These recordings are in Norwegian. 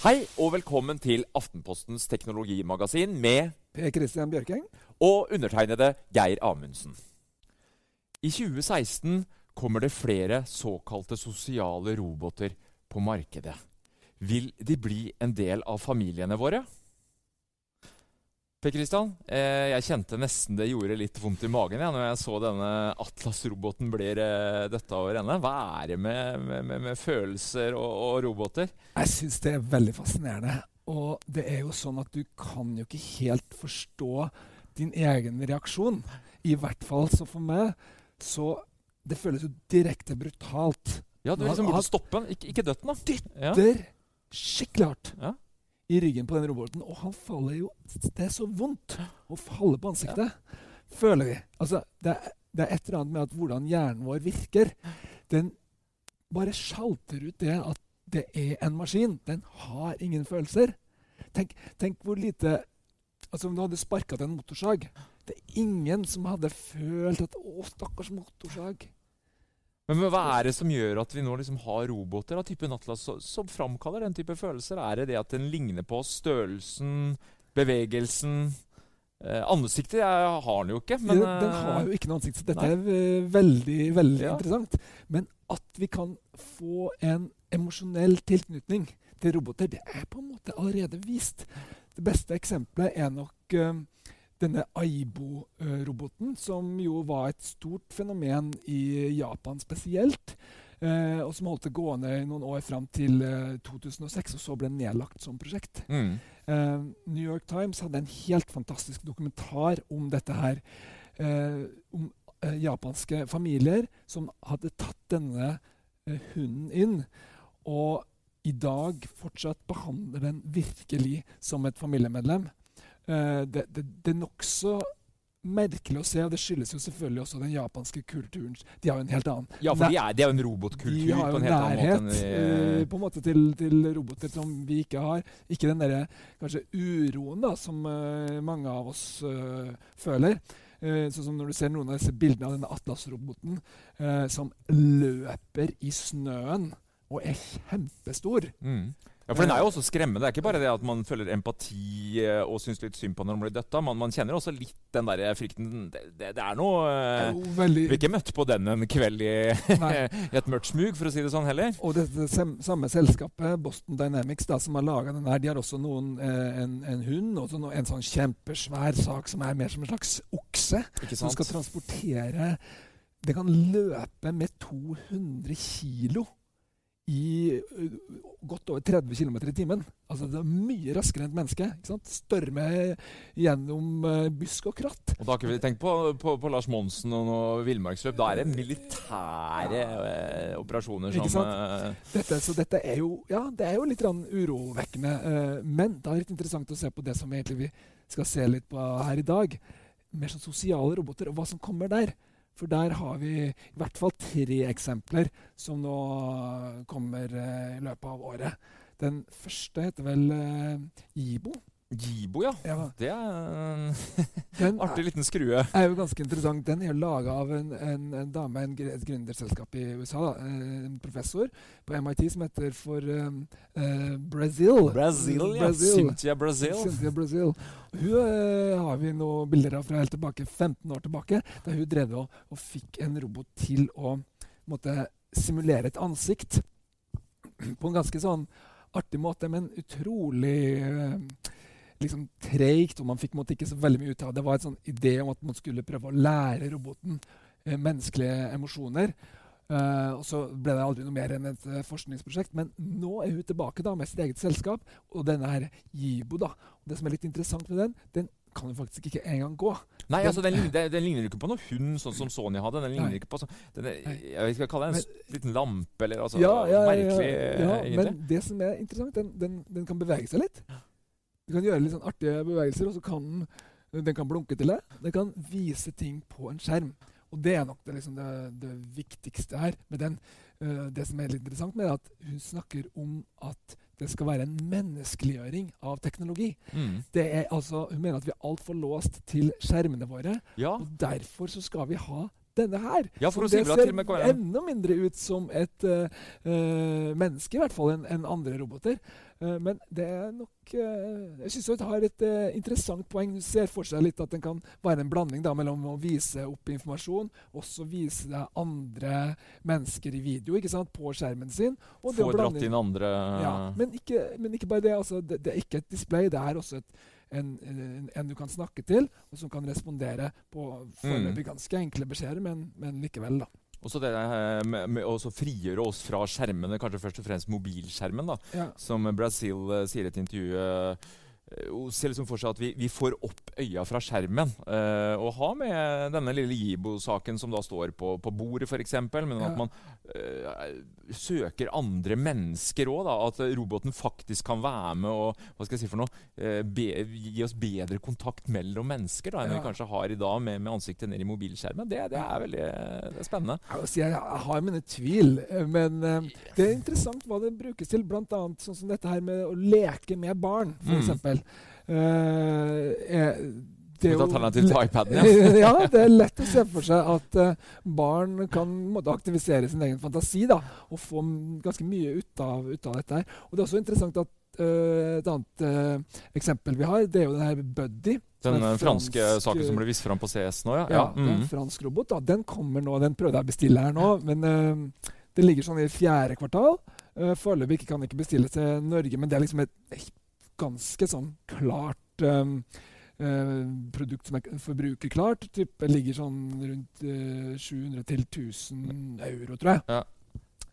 Hei og velkommen til Aftenpostens teknologimagasin med Per Christian Bjørkeng. og undertegnede Geir Amundsen. I 2016 kommer det flere såkalte sosiale roboter på markedet. Vil de bli en del av familiene våre? Per Kristian, eh, jeg kjente nesten det gjorde litt vondt i magen ja, når jeg så denne Atlas-roboten blir dette døtta over ende. Hva er det med, med, med, følelser og, og roboter? Jeg syns det er veldig fascinerende. Og det er jo sånn at du kan jo ikke helt forstå din egen reaksjon. I hvert fall så for meg så Det føles jo direkte brutalt. Ja, Du liksom burde stoppe den, ikke, ikke dødt den. da. Ja. Dytter skikkelig hardt Ja. I ryggen på den roboten. Og han faller jo Det er så vondt å falle på ansiktet. Føler vi. Altså, det er, det er et eller annet med at hvordan hjernen vår virker. Den bare sjalter ut det at det er en maskin. Den har ingen følelser. Tenk, tenk hvor lite Altså Om du hadde sparka til en motorsag Det er ingen som hadde følt at 'Å, stakkars motorsag'. Men, men hva er det som gjør at vi nå liksom har roboter av typen Atlas som framkaller den type følelser? Er det det at den ligner på oss? Størrelsen, bevegelsen eh, Ansiktet har den jo ikke, men den, den har jo ikke noe ansikt, så dette nei. er eh, veldig veldig Ja. interessant. Men at vi kan få en emosjonell tilknytning til roboter, det er på en måte allerede vist. Det beste eksempelet er nok eh, denne Aibo-roboten, som jo var et stort fenomen i Japan spesielt. eh, og som holdt det gående i noen år fram til eh, 2006, og så ble nedlagt som prosjekt. mm. Eh, New York Times hadde en helt fantastisk dokumentar om dette her. eh, om eh, japanske familier som hadde tatt denne eh, hunden inn. Og i dag fortsatt behandler den virkelig som et familiemedlem. Eh, det, det, det er nokså merkelig å se, og det skyldes jo selvfølgelig også den japanske kulturen. De har jo en helt annen Ja, for de er, de er jo en robotkultur de har på en helt annen måte nærhet enn vi eh, på en måte til, til roboter som vi ikke har. Ikke den derre kanskje uroen da, som uh, mange av oss uh, føler. Uh, sånn som når du ser noen av disse bildene av denne Atlas-roboten eh, som løper i snøen og er kjempestor. mm. Ja, for den er jo også skremmende. Det er ikke bare det at man føler empati eh, og syns litt synd på når man blir døtta. Man, man kjenner også litt den der frykten Det, det, det er noe eh, jo veldig Vi ikke møtt på den en kveld i, i et mørkt smug, for å si det sånn heller. Og det, det samme selskapet, Boston Dynamics, da, som har laga den her, de har også noen, eh, en, en hund og en sånn kjempesvær sak som er mer som en slags okse. Som skal transportere Det kan løpe med 200 kilo i uh, godt over 30 km i timen. Altså Det er mye raskere enn et menneske. ikke sant? Størme gjennom uh, busk og kratt. Og da har ikke vi tenkt på, på, på Lars Monsen og noe villmarksløp. Da er det militære eh, operasjoner Ikke som sant? eh, Dette, så dette er jo, ja, det er jo litt urovekkende. eh, men det er litt interessant å se på det som egentlig vi skal se litt på her i dag. Mer sånn sosiale roboter, og hva som kommer der. For der har vi i hvert fall tre eksempler som nå kommer eh, i løpet av året. Den første heter vel eh, Jibo. Ja. Ja, Det er en artig liten skrue. er jo ganske interessant. Den er laga av en, en, en dame, en, et gründerselskap i USA. Da, eh, en professor på MIT som heter for um, uh, Brazil. Brazil, ja. Cynthia Brazil. Cynthia Brazil. Hun uh, har vi noen bilder av fra helt tilbake 15 år tilbake. Da hun drev og, og fikk en robot til å måtte simulere et ansikt på en ganske sånn artig måte, men utrolig eh, liksom treigt, og man fikk måtte ikke så veldig mye ut av det. Det var en sånn idé om at man skulle prøve å lære roboten eh, menneskelige emosjoner. Uh, og så ble det aldri noe mer enn et uh, forskningsprosjekt. Men nå er hun tilbake da med sitt eget selskap, og denne her Jibo. da. Og det som er litt interessant med den, den kan jo faktisk ikke engang gå. Nei, altså den, den, den ligner ikke på noe hund, sånn som Sony hadde. Den ligner Nei. ikke på sånn den Jeg jeg kaller det. En men, liten lampe eller altså, ja, ja, ja, Merkelig, ja, eh, men det som er interessant, den, den, den kan bevege seg litt. Du kan gjøre litt sånn artige bevegelser, og så kan den, den kan blunke til det. Den kan vise ting på en skjerm. Og det er nok det, liksom det, det viktigste her med den. Uh, det som er litt interessant med det, er at hun snakker om at det skal være en menneskeliggjøring av teknologi. Mm. Det er altså, Hun mener at vi er altfor låst til skjermene våre, Ja. og derfor så skal vi ha denne her. Ja, for Så det ser enda mindre ut som et uh, menneske, i hvert fall, enn en andre roboter. Uh, men det er nok Jeg syns det har et interessant poeng. Du ser for seg litt at den kan være en blanding da, mellom å vise opp informasjon, også vise deg andre mennesker i video ikke sant, på skjermen sin. Og Få dratt inn andre ja, men, ikke, men ikke bare det. Altså, det. Det er ikke et display, det er også et, en, en, en du kan snakke til, og som kan respondere på foreløpig ganske enkle beskjeder, men, men likevel, da. Og så det eh, med, med å frigjøre oss fra skjermene, kanskje først og fremst mobilskjermen, da. Ja. Som Brazil eh, sier i et intervju. Eh, hun ser liksom for seg at vi, vi får opp øya fra skjermen. eh, og ha med denne lille Jibo-saken som da står på, på bordet, f.eks. Men at man eh, søker andre mennesker òg. At roboten faktisk kan være med og hva skal jeg si for noe, eh, be, gi oss bedre kontakt mellom mennesker da, enn Ja. vi kanskje har i dag med, med ansiktet ned i mobilskjermen. Det, det er veldig det er spennende. Jeg, si, jeg, jeg har mine tvil, eh, men eh, det er interessant hva det brukes til. Annet sånn som dette her med å leke med barn, f.eks. Mm. Uh, det er alternativ til iPaden, ja. ja, det er lett å se for seg at eh, barn kan måtte aktivisere sin egen fantasi da, og få ganske mye ut av, ut av dette. her. Og Det er også interessant at eh, et annet uh, eksempel vi har, det er jo den her Buddy. Den eh, franske fransk, saken som ble vist fram på CS nå, ja. ja, ja. mm. en fransk robot. da, Den kommer nå, den prøvde jeg å bestille her nå, men uh, det ligger sånn i fjerde kvartal. Uh, Foreløpig kan ikke bestille til Norge, men det er liksom et ganske sånn klart um, uh, produkt som er forbrukerklart. Det ligger sånn rundt uh, 700 til 1000 euro, tror jeg.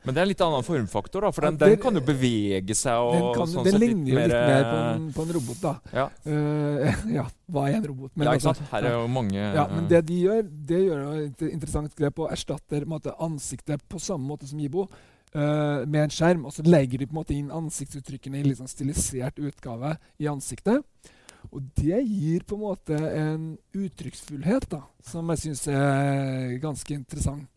Men det er en litt annen formfaktor, da, for Ja, den, den kan jo bevege seg og Den, kan, sånn den ligner jo litt mer på eh, en, på en robot, da. Ja, Uh, ja, hva er en robot? ja, ikke altså, sant? Her er jo mange Ja, men det de gjør, det gjør jo et interessant grep og erstatter måte, ansiktet på samme måte som Jibo. Eh, med en skjerm, og så legger de på en måte inn ansiktsuttrykkene i litt sånn stilisert utgave i ansiktet. Og det gir på en måte en uttrykksfullhet da, som jeg syns er ganske interessant.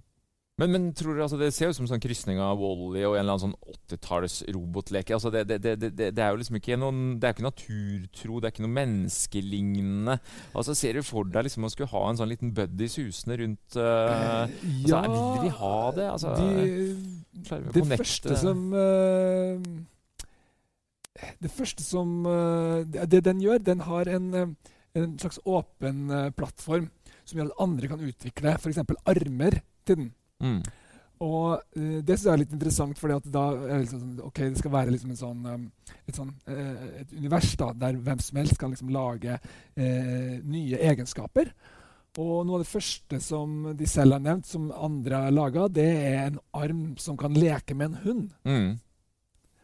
Men, men tror du, altså, det ser jo ut som sånn krysning av Wally og en eller annen sånn 80-talls robotleke. Altså, det, det, det, det, er jo liksom ikke noen Det er ikke naturtro, det er ikke noe menneskelignende. Altså, Ser du for deg liksom å skulle ha en sånn liten buddy susende rundt uh, altså, Vil de ha det? Altså, de, klarer vi å det connecte som uh, Det første som uh, det, den gjør, den har en, eh, en slags åpen plattform som gjør at andre kan utvikle f.eks. armer til den. mm. Og det synes jeg er litt interessant, fordi da er det liksom, sånn, ok, det skal være liksom en sånn, et, sånn et univers da, der hvem som helst kan liksom lage eh, nye egenskaper. Og noe av det første som de selv har nevnt, som andre har laga, det er en arm som kan leke med en hund. Mm.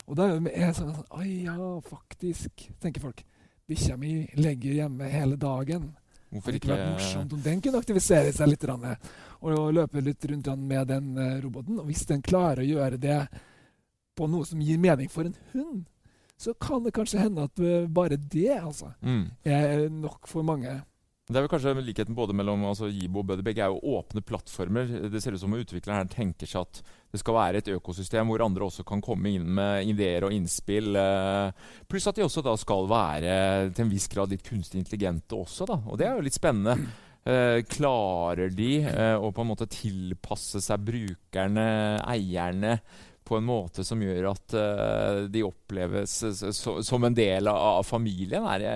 Og da er jeg sånn Å ja, faktisk, tenker folk. Bikkja mi legger hjemme hele dagen. Hvorfor ikke vært morsomt om den kunne aktivisere seg litt og løpe litt rundt med den eh, roboten. Og hvis den klarer å gjøre det på noe som gir mening for en hund, så kan det kanskje hende at eh, bare det altså, mm. er nok for mange. Det er vel kanskje likheten både mellom altså, Jibo og Buddy. Begge er jo åpne plattformer. Det ser ut som utvikleren her tenker seg at det skal være et økosystem hvor andre også kan komme inn med ideer og innspill. Eh, pluss at de også da skal være til en viss grad litt kunstig intelligente også, da. Og det er jo litt spennende. Eh, klarer de eh, å på en måte tilpasse seg brukerne, eierne, på en måte som gjør at uh, de oppleves so, som en del av, av familien? Det,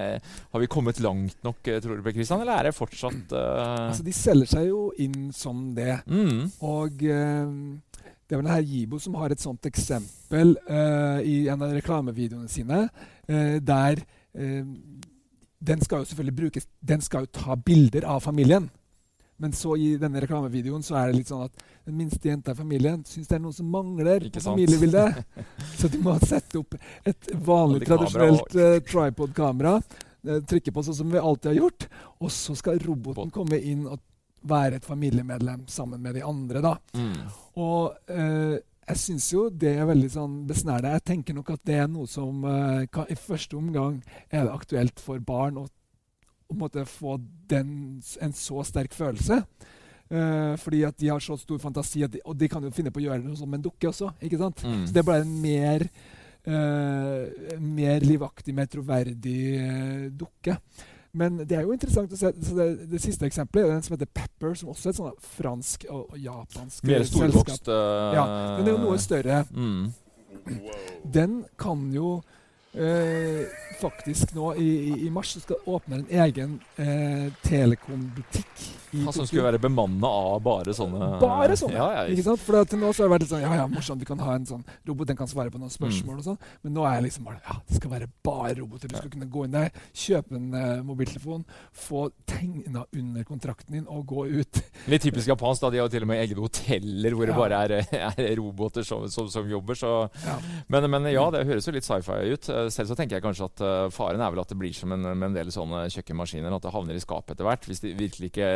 har vi kommet langt nok, eh, tror du, Per Kristian, eller er det fortsatt uh... Altså, De selger seg jo inn som det. Mm. Og uh, det er vel her Jibo som har et sånt eksempel i en av reklamevideoene sine, der den skal jo selvfølgelig brukes Den skal jo ta bilder av familien. Men så i denne reklamevideoen så er det litt sånn at den minste jenta i familien syns det er noe som mangler på familiebildet. så de må sette opp et vanlig, tradisjonelt uh, tripod-kamera. Uh, trykke på sånn som vi alltid har gjort. Og så skal roboten komme inn og være et familiemedlem sammen med de andre. da. Mm. Og uh, jeg syns jo det er veldig sånn besnærende. Jeg tenker nok at det er noe som kan, i første omgang er det aktuelt for barn å å måtte få den, en så sterk følelse. Uh, fordi at de har så stor fantasi, de, og de kan jo finne på å gjøre noe som en dukke også. ikke sant? Mm. Så det bare en mer, uh, mer livaktig, mer troverdig uh, dukke. Men det er jo interessant å se så det, det siste eksempelet er den som heter Pepper, som også er et sånt fransk og, og japansk Mer storvokst uh, Ja, den er jo noe større. Mm. Den kan jo eh, faktisk nå i, i, mars skal åpne en egen eh, telekombutikk Han som skulle være bemanna av bare sånne Bare sånne, Ja, ja, Ikke sant? For til nå så har det vært litt sånn Ja, ja, morsomt, vi kan ha en sånn robot, den kan svare på noen spørsmål Mm. og sånn. Men nå er jeg liksom bare Ja, det skal være bare roboter. Du skal kunne gå inn der, kjøpe en uh, mobiltelefon, få tegna under kontrakten din og gå ut. Litt typisk japansk. da, De har jo til og med egne hoteller hvor det bare er, er roboter som, som, som jobber. så... Ja. Men, men ja, det høres jo litt sci-fi ut. Eh, Selv så tenker jeg kanskje at uh, faren er vel at det blir som en, med en del sånne kjøkkenmaskiner, at det havner i skapet etter hvert. Hvis de virkelig ikke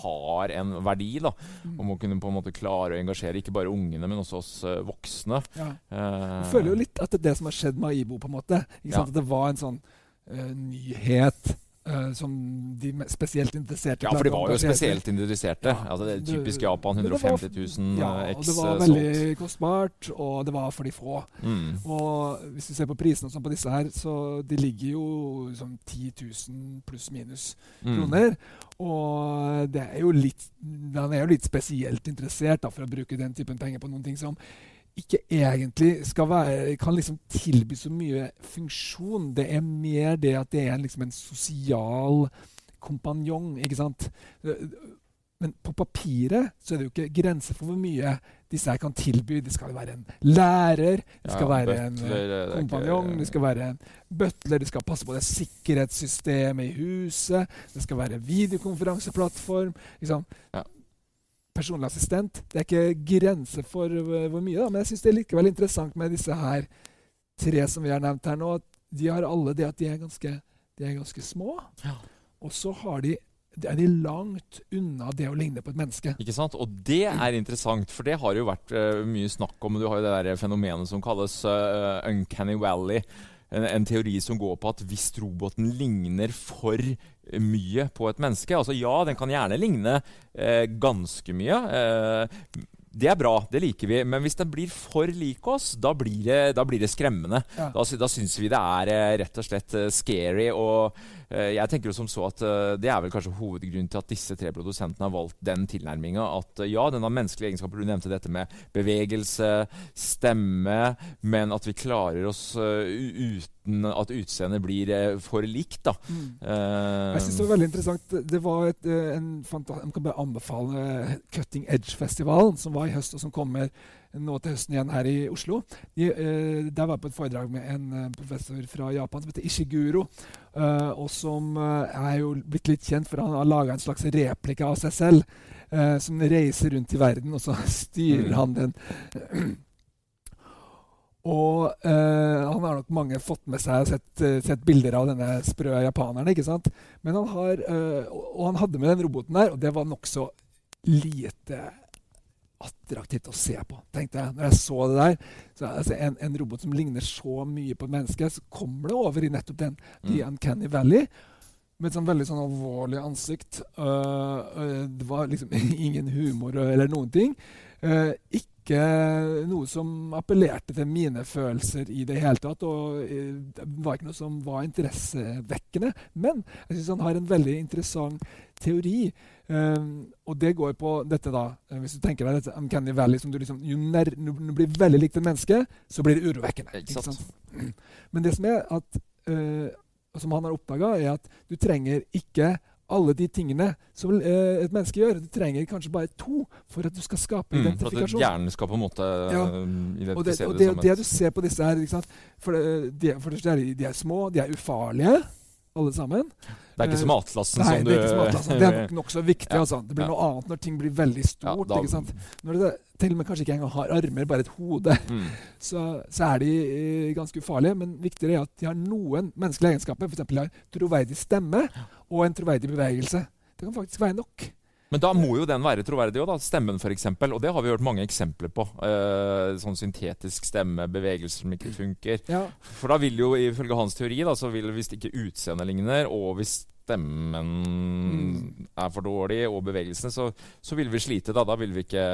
har en verdi, da. Mm. Om å kunne på en måte klare å engasjere ikke bare ungene, men også oss eh, voksne. Ja. Eh, Jeg føler jo litt at det er det som har skjedd med Aibo. på en måte. Ikke sant? Ja. At det var en sånn uh, nyhet eh, som de spesielt interesserte Ja, for de var jo spesielt interesserte. Ja. Altså, det er typisk Japan. men det var- 150 000 Ja, eh, og det var eh, veldig kostbart, og det var for de få. Mm. Og hvis du ser på prisene sånn på disse her, så de ligger jo sånn 10 000 pluss minus Mm. kroner. Og det er jo litt, man er jo litt spesielt interessert da, for å bruke den typen penger på noen ting som ikke egentlig skal være, kan liksom tilby så mye funksjon. Det er mer det at det er en, liksom en sosial kompanjong, ikke sant. Men på papiret så er det jo ikke grenser for hvor mye disse her kan tilby. Det skal være en lærer, det skal Ja, være en butler, det kompanjong, det skal være en butler, det skal passe på det sikkerhetssystemet i huset, det skal være videokonferanseplattform. Liksom. Ja. Personlig assistent. Det er ikke grenser for uh, hvor mye, da, men jeg syns det er likevel interessant med disse her tre som vi har nevnt her nå. at De har alle det at de er ganske, de er ganske små, Ja. og så har de det er de langt unna det å ligne på et menneske. Ikke sant? Og det er interessant, for det har jo vært uh, mye snakk om. Du har jo det der fenomenet som kalles uh, uncanny valley. En, en teori som går på at hvis roboten ligner for mye på et menneske Altså ja, den kan gjerne ligne eh, ganske mye. Eh, det er bra, det liker vi. Men hvis den blir for lik oss, da blir det, da blir det skremmende. Ja. Da, da syns vi det er eh, rett og slett eh, scary. Og eh, jeg tenker jo som så at det er vel kanskje hovedgrunnen til at disse tre produsentene har valgt den tilnærminga. At ja, den har menneskelige egenskaper. Du nevnte dette med bevegelse, stemme, men at vi klarer oss uten at utseendet blir for likt, da. Eh, Jeg synes det var veldig interessant. Det var et, en fanta- Jeg kan bare anbefale Cutting Edge-festivalen, som var i høst, og som kommer nå til høsten igjen her i Oslo. De, uh, der var jeg på et foredrag med en uh, professor fra Japan som heter Ishiguro. Uh, og som er jo blitt litt kjent for han har laga en slags replika av seg selv. som reiser rundt i verden, og så styrer mm. han den. Og han har nok mange fått med seg og sett, sett, bilder av denne sprø japaneren. ikke sant? Men han har, og han hadde med den roboten der, og det var nokså lite attraktivt å se på. tenkte jeg. Når jeg så det der, så altså, en, en, robot som ligner så mye på et menneske, så kommer det over i nettopp den mm. The Uncanny Valley. Med et sånn veldig sånn alvorlig ansikt. Uh, uh, det var liksom ingen humor eller noen ting. Uh, ikke noe som appellerte til mine følelser i det hele tatt. Og det var ikke noe som var interessevekkende. Men jeg syns han har en veldig interessant teori Um, og det går på dette, da. Eh, hvis du tenker deg dette Uncanny Valley som du liksom, Jo nær, du blir veldig likt et menneske, så blir det urovekkende. Ikke sant? Men det som er at uh, som han har oppdaga, er at du trenger ikke alle de tingene som uh, et menneske gjør. Du trenger kanskje bare to for at du skal skape mm, identifikasjon. For at hjernen skal på en måte ja. identifisere og det, og det, det, det, du ser på disse her For, de, for det, de er små, de er ufarlige alle sammen. Det er ikke som atlassen Nei, som du det er ikke som atlassen. Det er nok nokså viktig. Altså. Det blir ja. noe annet når ting blir veldig stort. Ja, ikke sant? Når det til og med kanskje ikke engang har armer, bare et hode, mm. så, så, er de uh, ganske ufarlige. Men viktigere er at de har noen menneskelige egenskaper. F.eks. har troverdig stemme og en troverdig bevegelse. Det kan faktisk være nok. Men da må jo den være troverdig òg, Stemmen, f.eks. Og det har vi hørt mange eksempler på. Uh, sånn syntetisk stemme, bevegelser som ikke funker. Ja. For da vil jo ifølge hans teori, da, så vil hvis ikke utseendet ligner, og hvis stemmen mm. er for dårlig, og bevegelsene, så, så, vil vi slite. Da Da vil vi ikke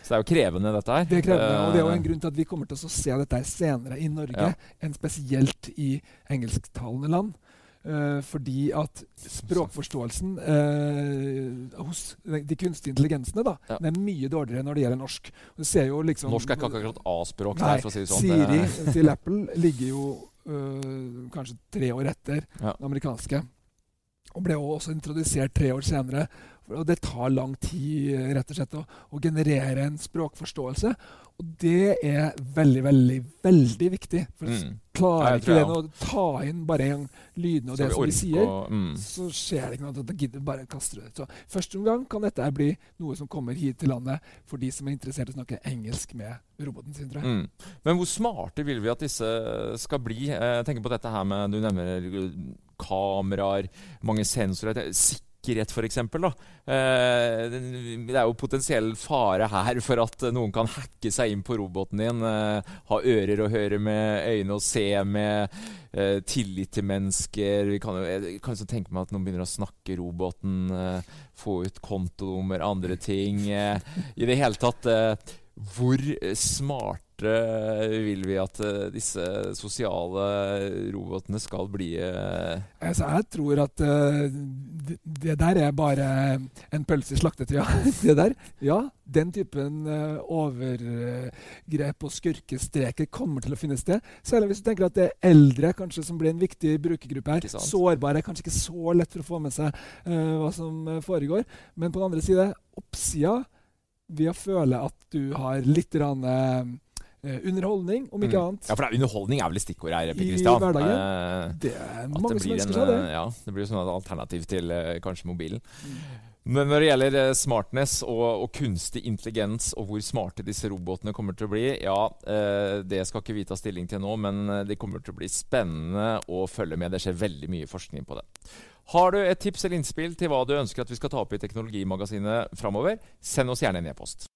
så det er jo krevende, dette her. Det er krevende, og det er jo en grunn til at vi kommer til å se dette her senere i Norge ja. enn spesielt i engelsktalende land. Uh, fordi at språkforståelsen uh, hos de kunstige intelligensene da, ja. er mye dårligere når det gjelder norsk. Liksom, norsk er ikke akkurat A-språk. Si sånn. Siri til Apple ligger jo uh, kanskje tre år etter ja. den amerikanske. Og ble også introdusert tre år senere. Og det tar lang tid rett og slett å, å generere en språkforståelse. Og det er veldig, veldig, veldig viktig. For mm. Klarer ikke den å ta inn bare en lydene og det som vi sier, og, mm. så skjer det ikke noe. Da gidder bare kaster det. Så første omgang kan dette bli noe som kommer hit til landet for de som er interessert i å snakke engelsk med roboten sin. tror jeg. Mm. Men hvor smarte vil vi at disse skal bli? Jeg tenker på dette her med Du nevner kameraer, mange sensorer sikkerhet, f.eks. Eh, det er jo potensiell fare her for at noen kan hacke seg inn på roboten din. Eh, ha ører å høre med, øyne å se med, eh, tillit til mennesker. Vi kan jo jeg kan tenke meg at noen begynner å snakke roboten, få ut kontonummer, andre ting. I det hele tatt hvor smart vil vi at uh, disse sosiale robotene skal bli? Uh... Altså, jeg tror at uh, det der er bare en pølse i slaktetida. det der, ja, den typen overgrep og skurkestreker kommer til å finne sted. Særlig hvis du tenker at det er eldre kanskje som blir en viktig brukergruppe her. Sårbare, kanskje ikke så lett for å få med seg hva som foregår. Men på den andre side, oppsida ved å føle at du har litt rann, Uh, underholdning, om ikke mm. annet. Ja, for er, Underholdning er vel stikkordet her? I Christian. hverdagen. Uh, det er mange det som ønsker seg det. Ja, det blir sånn et alternativ til uh, kanskje mobilen. Men når det gjelder smartness og, og, kunstig intelligens og hvor smarte disse robotene kommer til å bli, ja, det skal ikke vi ta stilling til nå, men det kommer til å bli spennende å følge med. Det skjer veldig mye forskning på det. Har du et tips eller innspill til hva du ønsker at vi skal ta opp i Teknologimagasinet framover, send oss gjerne en e-post.